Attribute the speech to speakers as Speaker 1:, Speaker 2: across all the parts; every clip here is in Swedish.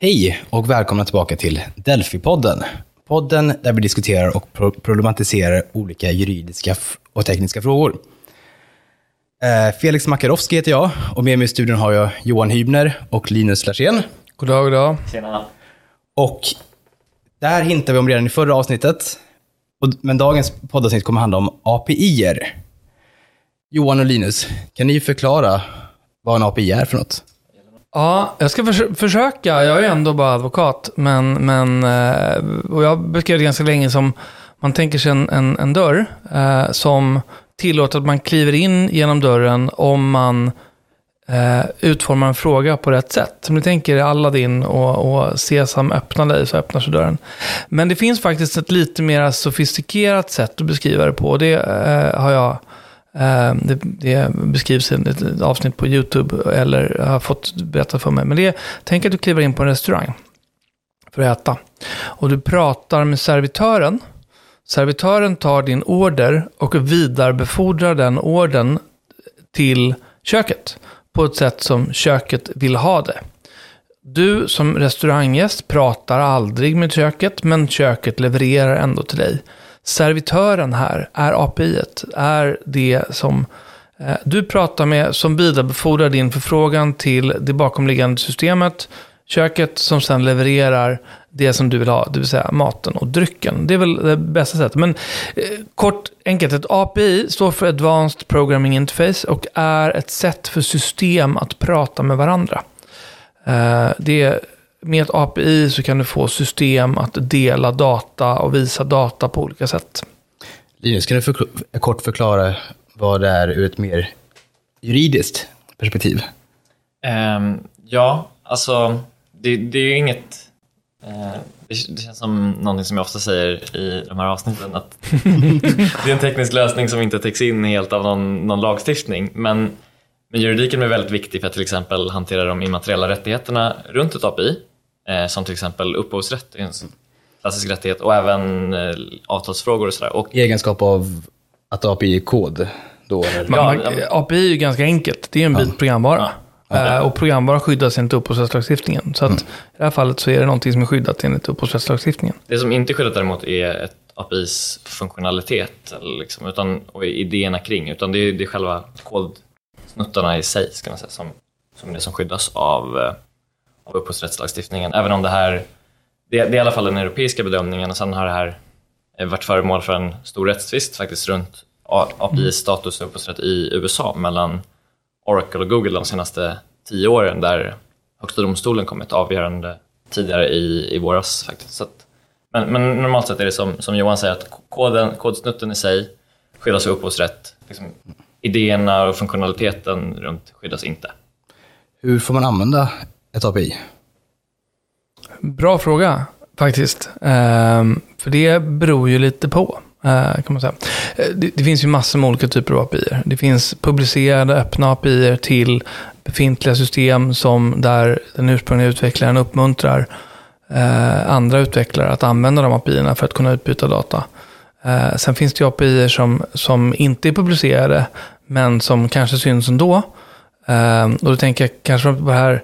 Speaker 1: Hej och välkomna tillbaka till Delphi-podden. Podden där vi diskuterar och pro- problematiserar olika juridiska och tekniska frågor. Eh, Felix Makarowski heter jag och med mig i studion har jag Johan Hybner och Linus Larsén.
Speaker 2: God dag, god dag.
Speaker 3: Tjena.
Speaker 1: Och det här hintar vi om redan i förra avsnittet. Men dagens poddavsnitt kommer handla om API-er. Johan och Linus, kan ni förklara vad en API är för något?
Speaker 2: Ja, jag ska förs- försöka. Jag är ju ändå bara advokat. Men, men, eh, och jag beskrev det ganska länge som, man tänker sig en, en, en dörr eh, som tillåter att man kliver in genom dörren om man eh, utformar en fråga på rätt sätt. Om ni tänker Aladdin och, och Sesam öppnar dig så öppnar sig dörren. Men det finns faktiskt ett lite mer sofistikerat sätt att beskriva det på. och Det eh, har jag Ehm, det, det beskrivs i ett avsnitt på YouTube eller har fått berättat för mig. Men det är, tänk att du kliver in på en restaurang för att äta. Och du pratar med servitören. Servitören tar din order och vidarebefordrar den ordern till köket på ett sätt som köket vill ha det. Du som restauranggäst pratar aldrig med köket, men köket levererar ändå till dig. Servitören här är API, är det som eh, du pratar med som vidarebefordrar din förfrågan till det bakomliggande systemet, köket som sedan levererar det som du vill ha, det vill säga maten och drycken. Det är väl det bästa sättet. Men eh, kort enkelt, ett API står för Advanced Programming Interface och är ett sätt för system att prata med varandra. Eh, det med ett API så kan du få system att dela data och visa data på olika sätt.
Speaker 1: Linus, kan du förkl- kort förklara vad det är ur ett mer juridiskt perspektiv?
Speaker 3: Ehm, ja, alltså det, det är ju inget... eh, det, det känns som någonting som jag ofta säger i de här avsnitten att det är en teknisk lösning som inte täcks in helt av någon, någon lagstiftning. Men, men juridiken är väldigt viktig för att till exempel hantera de immateriella rättigheterna runt ett API. Eh, som till exempel upphovsrätt, är en klassisk rättighet, och även eh, avtalsfrågor och sådär. Och
Speaker 1: I egenskap av att API är kod då? Eller?
Speaker 2: Man,
Speaker 3: Ja,
Speaker 2: man,
Speaker 3: ja.
Speaker 2: API är ju ganska enkelt. Det är en bit programvara. Eh, och programvara skyddas enligt upphovsrättslagstiftningen. Så att i det här fallet så är det någonting som är skyddat enligt upphovsrättslagstiftningen.
Speaker 3: Det som inte är skyddat däremot är ett APIs funktionalitet liksom, utan, och idéerna kring, utan det är, det är själva kodsnuttarna i sig ska man säga, som, som är det som skyddas av, eh, av upphovsrättslagstiftningen. Även om det här, det, det är i alla fall den europeiska bedömningen och sen har det här eh, varit föremål för en stor rättstvist faktiskt runt A- APIs status och upphovsrätt i USA mellan Oracle och Google de senaste tio åren där Högsta domstolen kom med ett avgörande tidigare i, i våras faktiskt. Så att, men, men normalt sett är det som, som Johan säger att koden, kodsnutten i sig skyddas av upphovsrätt. Liksom, idéerna och funktionaliteten runt skyddas inte.
Speaker 1: Hur får man använda ett API?
Speaker 2: Bra fråga faktiskt. Ehm, för det beror ju lite på. eh, kan man säga. Eh, det, det finns ju massor med olika typer av API. -er. Det finns publicerade öppna API -er till befintliga system som där den ursprungliga utvecklaren uppmuntrar eh, andra utvecklare att använda de API -erna för att kunna utbyta data. Eh, sen finns det ju API -er som, som inte är publicerade men som kanske syns ändå. Eh, och då tänker jag kanske på det här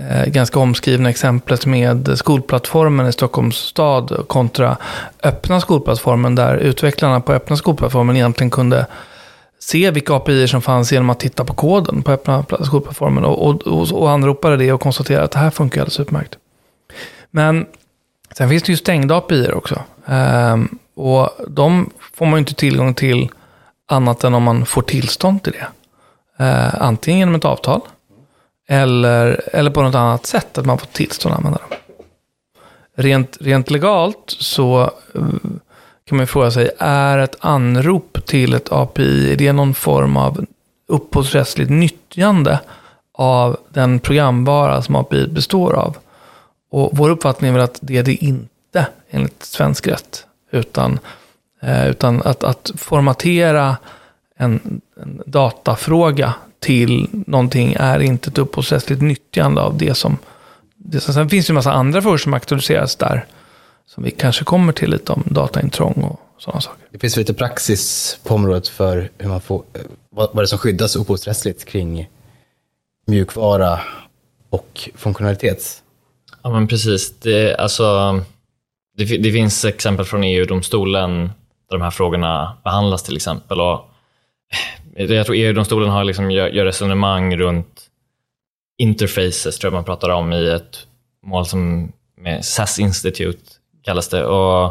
Speaker 2: Eh, ganska omskrivna exemplet med skolplattformen i Stockholms stad kontra öppna skolplattformen där utvecklarna på öppna skolplattformen egentligen kunde se vilka API som fanns genom att titta på koden på öppna skolplattformen och, och, och, och anropade det och konstaterade att det här funkar alldeles utmärkt. Men sen finns det ju stängda API också. Ehm, och de får man ju inte tillgång till annat än om man får tillstånd till det. Ehm, antingen genom ett avtal eller, eller på något annat sätt, att man får tillstånd att använda dem. Rent, rent legalt så eh, kan man ju fråga sig, är ett anrop till ett API, är det någon form av upphovsrättsligt nyttjande av den programvara som API består av? Och vår uppfattning är väl att det är det inte, enligt svensk rätt. Utan, eh, utan att, att formatera en, en datafråga till någonting är inte ett upphovsrättsligt nyttjande av det som... Det, som- sen finns det ju en massa andra frågor som aktualiseras där. Som vi kanske kommer till lite om dataintrång och sådana saker.
Speaker 1: Det finns lite praxis på området för hur man får, vad, vad det som skyddas upphovsrättsligt kring mjukvara och funktionalitet.
Speaker 3: Ja, men precis. Det, alltså, det, det finns exempel från EU-domstolen där de här frågorna behandlas till exempel. Och Eh, jag tror EU-domstolen har liksom, gör, gör resonemang runt interfaces, tror jag man pratar om i ett mål som med SAS Institute kallas det. Och,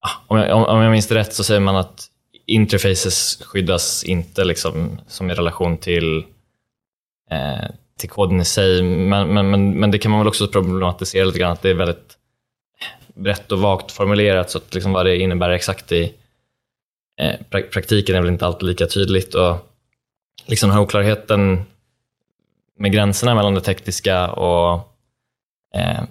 Speaker 3: ah, om, jag, om jag minns det rätt så säger man att interfaces skyddas inte liksom, som i relation till, eh, till koden i sig. Men, men, men, men, det kan man väl också problematisera lite grann, att det är väldigt brett och vagt formulerat, så att liksom vad det innebär exakt i eh, praktiken är väl inte alltid lika tydligt. Och liksom den här oklarheten med gränserna mellan det tekniska och eh,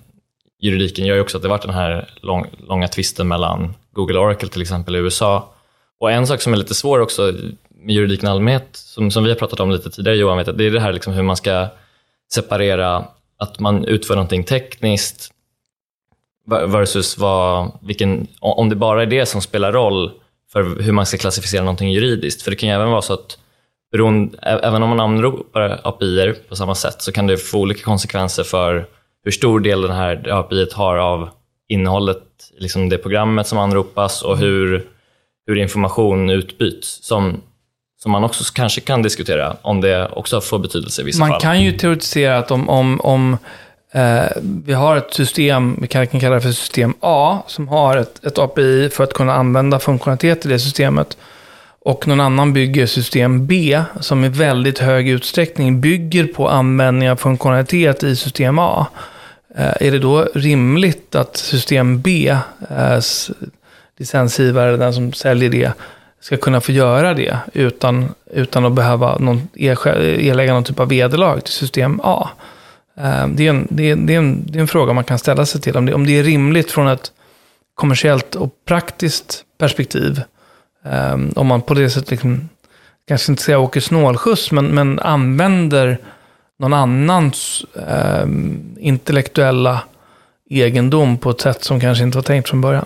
Speaker 3: juridiken gör ju också att det varit den här lång, långa tvisten mellan Google och Oracle till exempel i USA. Och en sak som är lite svår också med juridiken i allmänhet, som, som vi har pratat om lite tidigare Johan, vet, det är det här liksom hur man ska separera att man utför någonting tekniskt versus vad, vilken, om det bara är det som spelar roll för hur man ska klassificera någonting juridiskt. För det kan ju även vara så att beroende, även om man anropar API på samma sätt så kan det få olika konsekvenser för hur stor del den här API har av innehållet liksom det programmet som anropas och hur, hur information utbyts. Som, som man också kanske kan diskutera om det också får betydelse i vissa
Speaker 2: man
Speaker 3: fall.
Speaker 2: Man kan ju teoretisera att om, om, om Eh, vi har ett system, vi kan, kan kalla det för system A, som har ett, ett API för att kunna använda funktionalitet i det systemet. Och någon annan bygger system B, som i väldigt hög utsträckning bygger på användning av funktionalitet i system A. Eh, är det då rimligt att system B, eh, licensgivare, den som säljer det, ska kunna få göra det utan, utan att behöva någon, erlägga någon typ av vederlag till system A? Eh, det är, en, det, är, det, är en, det är en fråga man kan ställa sig till. Om det, om det är rimligt från ett kommersiellt och praktiskt perspektiv. Om man på det sättet, liksom, kanske inte säga åker snålskjuts, men, men använder någon annans eh, intellektuella egendom på ett sätt som kanske inte var tänkt från början.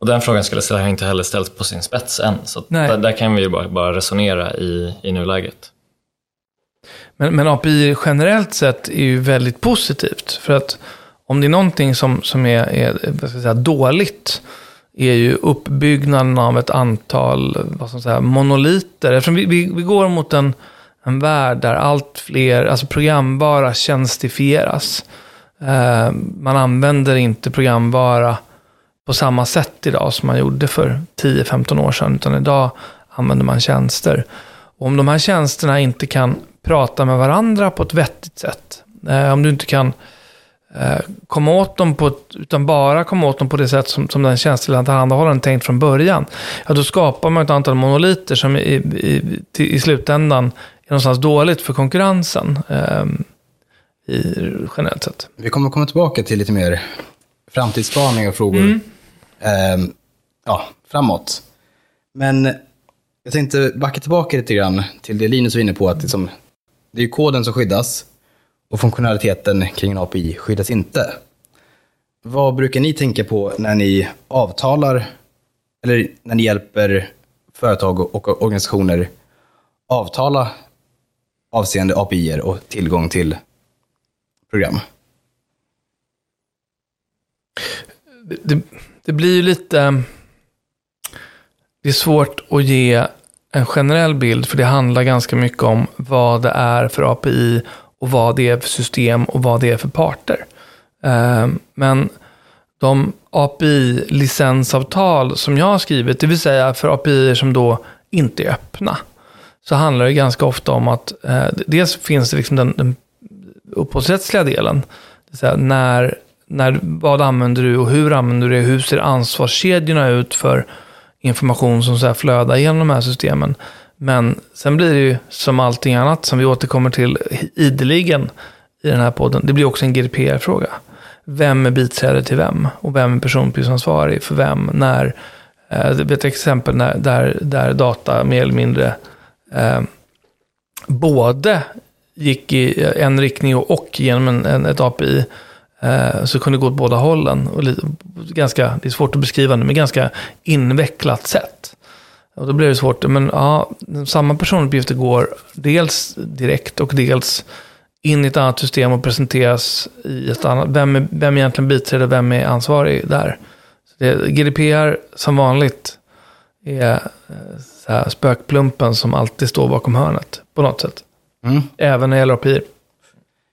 Speaker 3: Och den frågan skulle jag inte heller ställt på sin spets än, så där, där, kan vi ju bara, bara resonera i, i nuläget.
Speaker 2: Men, men API generellt sett är ju väldigt positivt, för att om det är någonting som, som är, är vad ska jag säga, dåligt, är ju uppbyggnaden av ett antal vad ska jag säga, monoliter. Eftersom vi, vi, vi går mot en en värld där allt fler, alltså programvara tjänstifieras. Eh, man använder inte programvara på samma sätt idag som man gjorde för 10-15 år sedan, utan idag använder man tjänster. Och om de här tjänsterna inte kan prata med varandra på ett vettigt sätt, eh, om du inte kan eh, komma åt dem på ett, utan bara komma åt dem på det sätt som, som den tjänstetillhandahållaren tänkt från början, ja då skapar man ett antal monoliter som i, i, i, i slutändan är någonstans dåligt för konkurrensen eh, i, generellt sett.
Speaker 1: Vi kommer komma tillbaka till lite mer framtidsspaning och frågor mm. eh, ja, framåt. Men jag tänkte backa tillbaka lite grann till det Linus var inne på, att liksom, det är koden som skyddas och funktionaliteten kring en API skyddas inte. Vad brukar ni tänka på när ni avtalar eller när ni hjälper företag och organisationer avtala avseende API och tillgång till program?
Speaker 2: Det, det blir ju lite... Det är svårt att ge en generell bild, för det handlar ganska mycket om vad det är för API och vad det är för system och vad det är för parter. Ehm, men de API-licensavtal som jag har skrivit, det vill säga för API som då inte är öppna, så handlar det ganska ofta om att eh, dels finns det liksom den, den upphovsrättsliga delen. Det säga, när, när, vad använder du och hur använder du det? Hur ser ansvarskedjorna ut för information som så här flödar genom de här systemen? Men sen blir det ju som allting annat som vi återkommer till ideligen i den här podden. Det blir också en GDPR-fråga. Vem är biträde till vem? Och vem är personuppgiftsansvarig för vem? När, eh, det är ett exempel när, där, där data mer eller mindre eh, både gick i en riktning och, och genom en, en, ett API. Eh, så kunde det gå åt båda hållen. Och ganska, det är svårt att beskriva det, men ganska invecklat sätt. Och då blir det svårt. Men ja, samma personuppgifter går dels direkt och dels in i ett annat system och presenteras i ett annat. Vem, är, vem egentligen biträder och vem är ansvarig där? Så det, GDPR som vanligt är eh, så här, spökplumpen som alltid står bakom hörnet på något sätt.
Speaker 1: Mm.
Speaker 2: Även när det gäller API.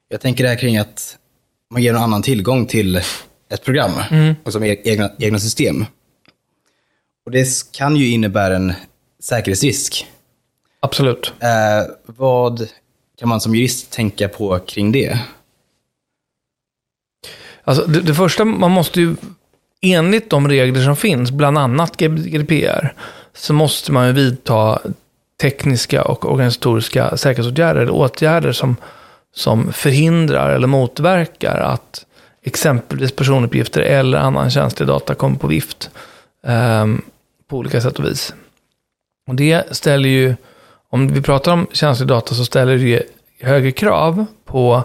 Speaker 1: Jag tänker det här kring att man ger någon annan tillgång till ett program, och som e- egna, egna system. Och det kan ju innebära en säkerhetsrisk.
Speaker 2: Absolut.
Speaker 1: Eh, vad kan man som jurist tänka på kring det?
Speaker 2: Alltså, det, det första, man måste ju, enligt de regler som finns, bland annat GDPR, så måste man ju vidta tekniska och organisatoriska säkerhetsåtgärder, eller åtgärder som, som förhindrar eller motverkar att exempelvis personuppgifter eller annan känslig data kommer på vift eh, på olika sätt och vis. Och det ställer ju, om vi pratar om känslig data så ställer det högre krav på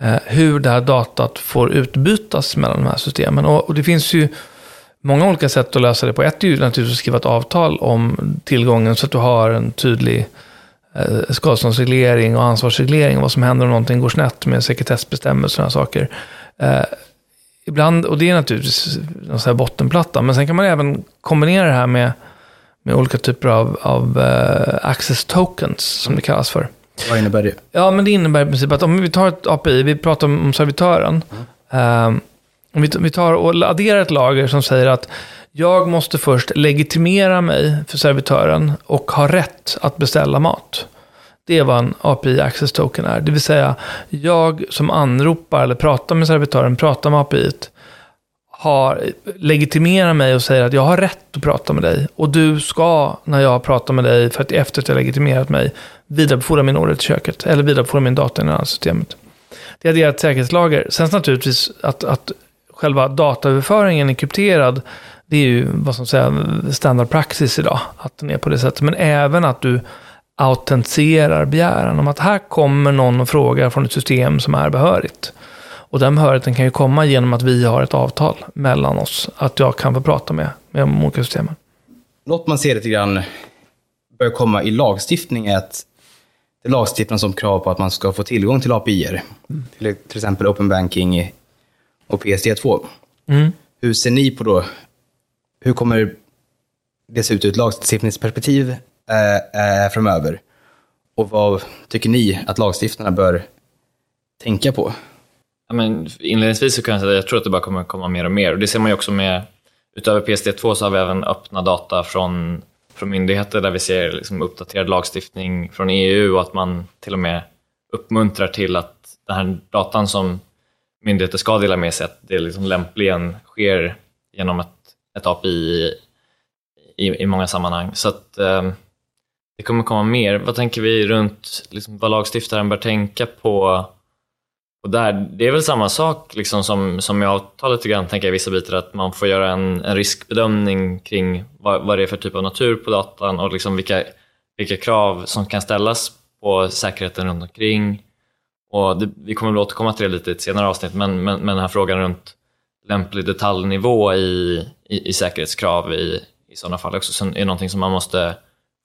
Speaker 2: eh, hur det här datat får utbytas mellan de här systemen. Och, och det finns ju många olika sätt att lösa det på. Ett är ju naturligtvis att skriva ett avtal om tillgången så att du har en tydlig eh, skadeståndsreglering och ansvarsreglering. Vad som händer om någonting går snett med sekretessbestämmelser och sådana saker. Eh, ibland, och det är naturligtvis en sån här bottenplatta, men sen kan man även kombinera det här med, med olika typer av, av eh, access tokens, som det kallas för.
Speaker 1: Vad innebär det?
Speaker 2: Ja, men det innebär i princip att om vi tar ett API, vi pratar om, om servitören. Ehm, om vi, tar och adderar ett lager som säger att jag måste först legitimera mig för servitören och ha rätt att beställa mat. Det är vad en API Access Token är. Det vill säga, jag som anropar eller pratar med servitören, pratar med API, har, legitimerar mig och säger att jag har rätt att prata med dig. Och du ska, när jag pratar med dig, för att efter att jag legitimerat mig, vidarebefordra min order till köket. Eller vidarebefordra min data i det andra systemet. Det är ett säkerhetslager. Sen naturligtvis att, att själva dataöverföringen är krypterad. Det är ju vad som säger standardpraxis idag. Att den är på det sättet. Men även att du autentiserar begäran om att här kommer någon och frågar från ett system som är behörigt. Och den behörigheten kan ju komma genom att vi har ett avtal mellan oss. Att jag kan få prata med, med de olika systemen.
Speaker 1: Något man ser lite grann börjar komma i lagstiftning är att det lagstiftas som krav på att man ska få tillgång till API-er. Till, till exempel Open Banking och PSD2.
Speaker 2: Mm.
Speaker 1: Hur ser ni på då, hur kommer det se ut ur ett lagstiftningsperspektiv eh, eh, framöver? Och vad tycker ni att lagstiftarna bör tänka på?
Speaker 3: Ja, men inledningsvis så kan jag säga att jag tror att det bara kommer komma mer och mer. Och det ser man ju också med, utöver PSD2 så har vi även öppna data från, från myndigheter där vi ser liksom uppdaterad lagstiftning från EU och att man till och med uppmuntrar till att den här datan som myndigheter ska dela med sig, att det liksom lämpligen sker genom ett, ett API i, i, i många sammanhang. Så att eh, det kommer komma mer. Vad tänker vi runt liksom, vad lagstiftaren bör tänka på och där, det är väl samma sak liksom som, som jag avtalet lite grann, tänker jag i vissa bitar, att man får göra en, en riskbedömning kring vad, vad det är för typ av natur på datan och liksom vilka, vilka krav som kan ställas på säkerheten runt omkring. Och det, vi kommer väl återkomma till det lite i ett senare avsnitt, men, men, men den här frågan runt lämplig detaljnivå i, i, i säkerhetskrav i, i sådana fall också är någonting som man måste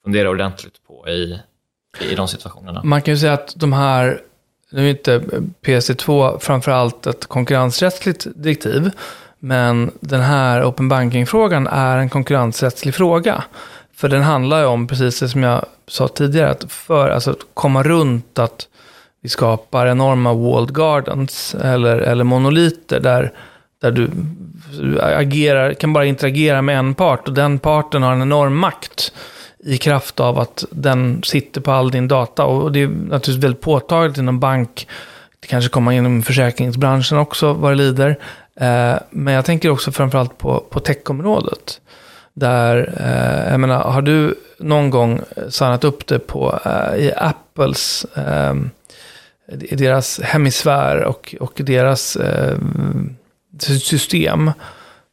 Speaker 3: fundera ordentligt på i, i de situationerna.
Speaker 2: Man kan ju säga att de här nu är inte PC2 framförallt ett konkurrensrättsligt direktiv, men den här open banking-frågan är en konkurrensrättslig fråga. För den handlar ju om, precis det som jag sa tidigare, att för alltså, att komma runt att vi skapar enorma walled gardens eller, eller monoliter där, där du, du agerar, kan bara interagera med en part och den parten har en enorm makt i kraft av att den sitter på all din data. Och det är naturligtvis väldigt påtagligt inom bank. Det kanske kommer inom försäkringsbranschen också vad det lider. Eh, men jag tänker också framförallt på, på techområdet. Där, eh, jag menar, har du någon gång signat upp det på, eh, i Apples, ehm, deras hemisfär och, och deras eh, system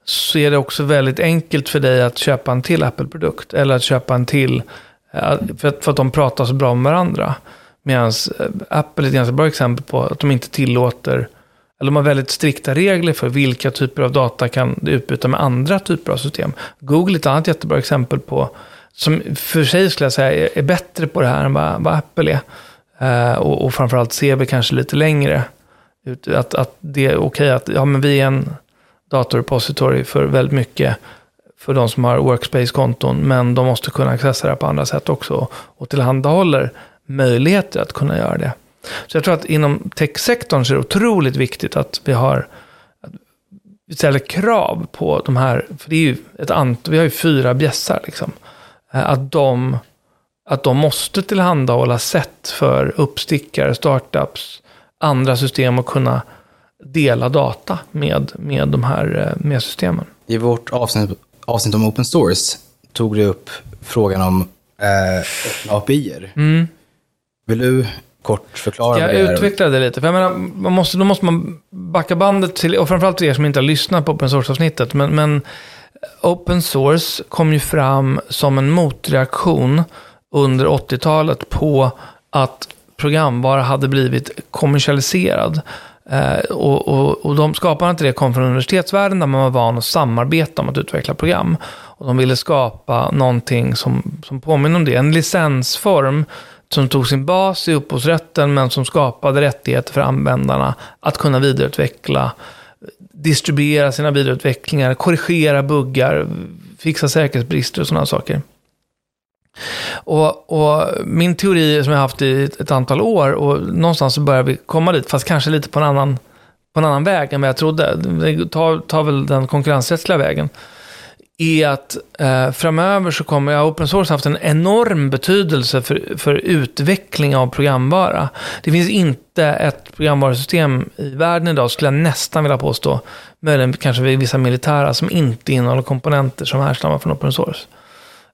Speaker 2: så är det också väldigt enkelt för dig att köpa en till Apple-produkt. Eller att köpa en till, eh, för att, för att de pratar så bra med varandra. Medan eh, Apple är ett ganska bra exempel på att de inte tillåter, eller de har väldigt strikta regler för vilka typer av data kan du utbyta med andra typer av system. Google är ett annat jättebra exempel på, som för sig skulle jag säga är bättre på det här än vad, vad Apple är. Eh, och, och framförallt ser vi kanske lite längre. Att, att det är okej att ja, men vi är en datorrepository för väldigt mycket för de som har workspace-konton, men de måste kunna accessa det på andra sätt också och tillhandahåller möjligheter att kunna göra det. Så jag tror att inom techsektorn så är det otroligt viktigt att vi har att vi ställer krav på de här, för det är ju ett antal, vi har ju fyra bjässar liksom, eh, att de, att de måste tillhandahålla sätt för uppstickare, startups, andra system att kunna dela data med, med de här eh, med systemen.
Speaker 1: I vårt avsnitt, avsnitt om open source tog du upp frågan om eh, API-er.
Speaker 2: Mm.
Speaker 1: Vill du kort förklara
Speaker 2: Jag
Speaker 1: vad det är?
Speaker 2: utvecklade det lite. För jag menar, man måste, då måste man backa bandet till, och framförallt till er som inte har lyssnat på open source-avsnittet. Men, men open source kom ju fram som en motreaktion under 80-talet på att programvara hade blivit kommersialiserad. Eh, och, och, och de skaparna till det kom från universitetsvärlden där man var van att samarbeta om att utveckla program. Och de ville skapa någonting som, som påminner om det. En licensform som tog sin bas i upphovsrätten men som skapade rättigheter för användarna att kunna vidareutveckla, distribuera sina vidareutvecklingar, korrigera buggar, fixa säkerhetsbrister och sådana saker. Och, och, min teori som jag har haft i ett, antal år och någonstans så börjar vi komma dit, fast kanske lite på en annan, på en annan väg än vad jag trodde. Det tar, tar väl den konkurrensrättsliga vägen är att eh, framöver så kommer ja, open source haft en enorm betydelse för, för utveckling av programvara. Det finns inte ett programvarusystem i världen idag, skulle jag nästan vilja påstå, möjligen kanske vissa militära, som inte innehåller komponenter som härstammar från open source.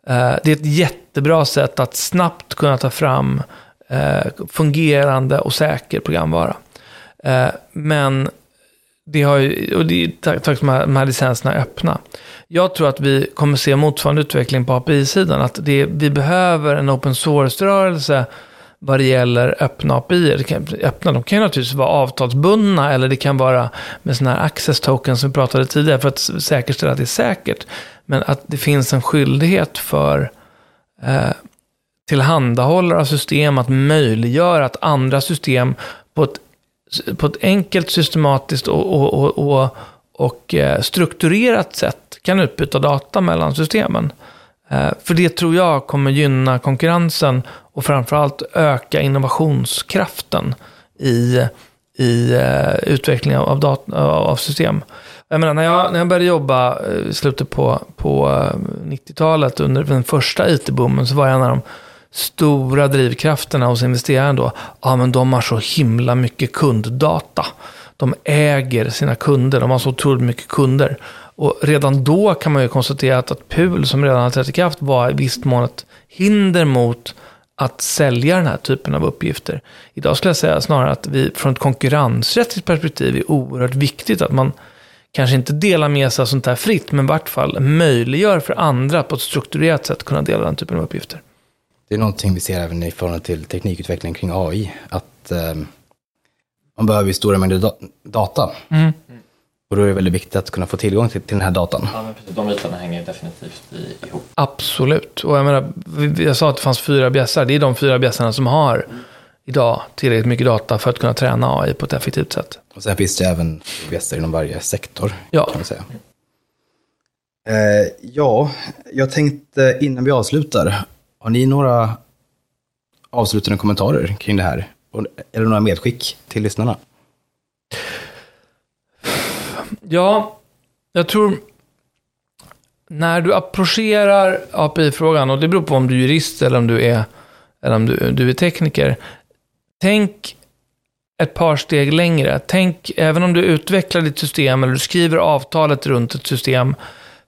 Speaker 2: Eh, det är ett jättebra sätt att snabbt kunna ta fram eh, fungerande och säker programvara. Eh, men det har ju, och det är tack vare de här licenserna är öppna. Jag tror att vi kommer se motsvarande utveckling på API-sidan. Att det, vi behöver en open source-rörelse vad det gäller öppna API. Det kan, öppna, de kan ju naturligtvis vara avtalsbundna eller det kan vara med sådana här access tokens som vi pratade tidigare för att säkerställa att det är säkert. Men att det finns en skyldighet för eh, tillhandahållare av system att möjliggöra att andra system på ett, på ett enkelt, systematiskt och, och, och, och och eh, strukturerat sätt kan utbyta data mellan systemen. Eh, för det tror jag kommer gynna konkurrensen och framförallt öka innovationskraften i, i eh, utvecklingen av, data, av system. Jag menar, när, jag, när jag började jobba i slutet på, på 90-talet under den första it-boomen så var jag en av de stora drivkrafterna hos investeraren då. Ja, men de har så himla mycket kunddata de äger sina kunder. De har så otroligt mycket kunder. Och redan då kan man ju konstatera att, att PUL, som redan har trätt i kraft, var i visst mån ett hinder mot att sälja den här typen av uppgifter. Idag skulle jag säga snarare att vi från ett konkurrensrättsligt perspektiv är oerhört viktigt att man kanske inte delar med sig av sånt här fritt, men i vart fall möjliggör för andra på ett strukturerat sätt kunna dela den typen av uppgifter.
Speaker 1: Det är någonting vi ser även i förhållande till teknikutveckling kring AI, att eh, man behöver ju stora mängder da data. Mm. Och då är det väldigt viktigt att kunna få tillgång till, till den här datan.
Speaker 3: Ja, men precis. De bitarna hänger definitivt ihop.
Speaker 2: Absolut. Och jag menar, jag sa att det fanns fyra bjässar. Det är de fyra bjässarna som har mm. Idag tillräckligt mycket data för att kunna träna AI på ett effektivt sätt.
Speaker 1: Och sen finns det även bjässar inom varje sektor.
Speaker 2: Ja.
Speaker 1: Kan man säga. Eh, ja, jag tänkte innan vi avslutar, har ni några avslutande kommentarer kring det här? Eller några medskick till lyssnarna?
Speaker 2: Ja, jag tror när du approcherar API-frågan, och det beror på om du är jurist eller om du är, eller om du, du är tekniker. Tänk ett par steg längre. Tänk, även om du utvecklar ditt system eller du skriver avtalet runt ett system,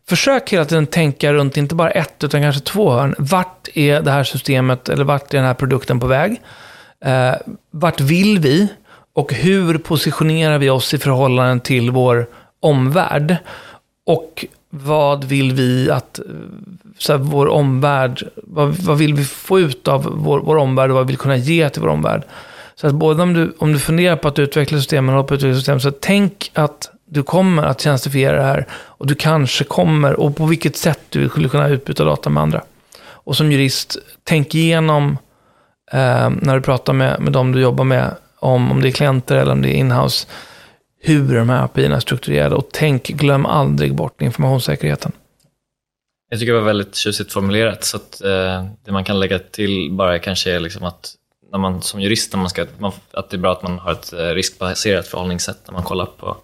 Speaker 2: försök hela tiden tänka runt inte bara ett, utan kanske två hörn. Vart är det här systemet, eller vart är den här produkten på väg? Eh, vart vill vi? Och hur positionerar vi oss i förhållande till vår omvärld? Och vad vill vi att eh, så här, vår omvärld, vad, vad, vill vi få ut av vår, vår omvärld och vad vill vi kunna ge till vår omvärld? Så att både om du, om du funderar på att utveckla systemen, eller på att utveckla system, så tänk att du kommer att tjänstifiera det här och du kanske kommer, och på vilket sätt du skulle kunna utbyta data med andra. Och som jurist, tänk igenom eh, när du pratar med, med de du jobbar med, om, om det är klienter eller om det är inhouse, hur de här API är strukturerade. Och tänk, glöm aldrig bort informationssäkerheten.
Speaker 3: Jag tycker det var väldigt tjusigt formulerat. Så att, eh, det man kan lägga till bara kanske är liksom att när man som jurist, när man ska, man, att det är bra att man har ett eh, riskbaserat förhållningssätt när man kollar på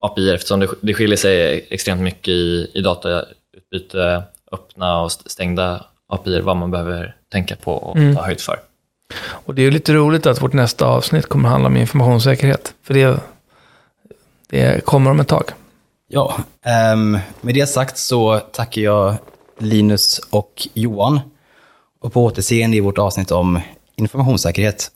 Speaker 3: API eftersom det, det skiljer sig extremt mycket i, i datautbyte, öppna och stängda API, vad man behöver tänka på och
Speaker 2: Mm.
Speaker 3: ta höjd för.
Speaker 2: Och det är ju lite roligt att vårt nästa avsnitt kommer handla om informationssäkerhet. För det, det kommer om ett tag.
Speaker 1: Ja, um, med det sagt så tackar jag Linus och Johan. Och på återseende i vårt avsnitt om informationssäkerhet.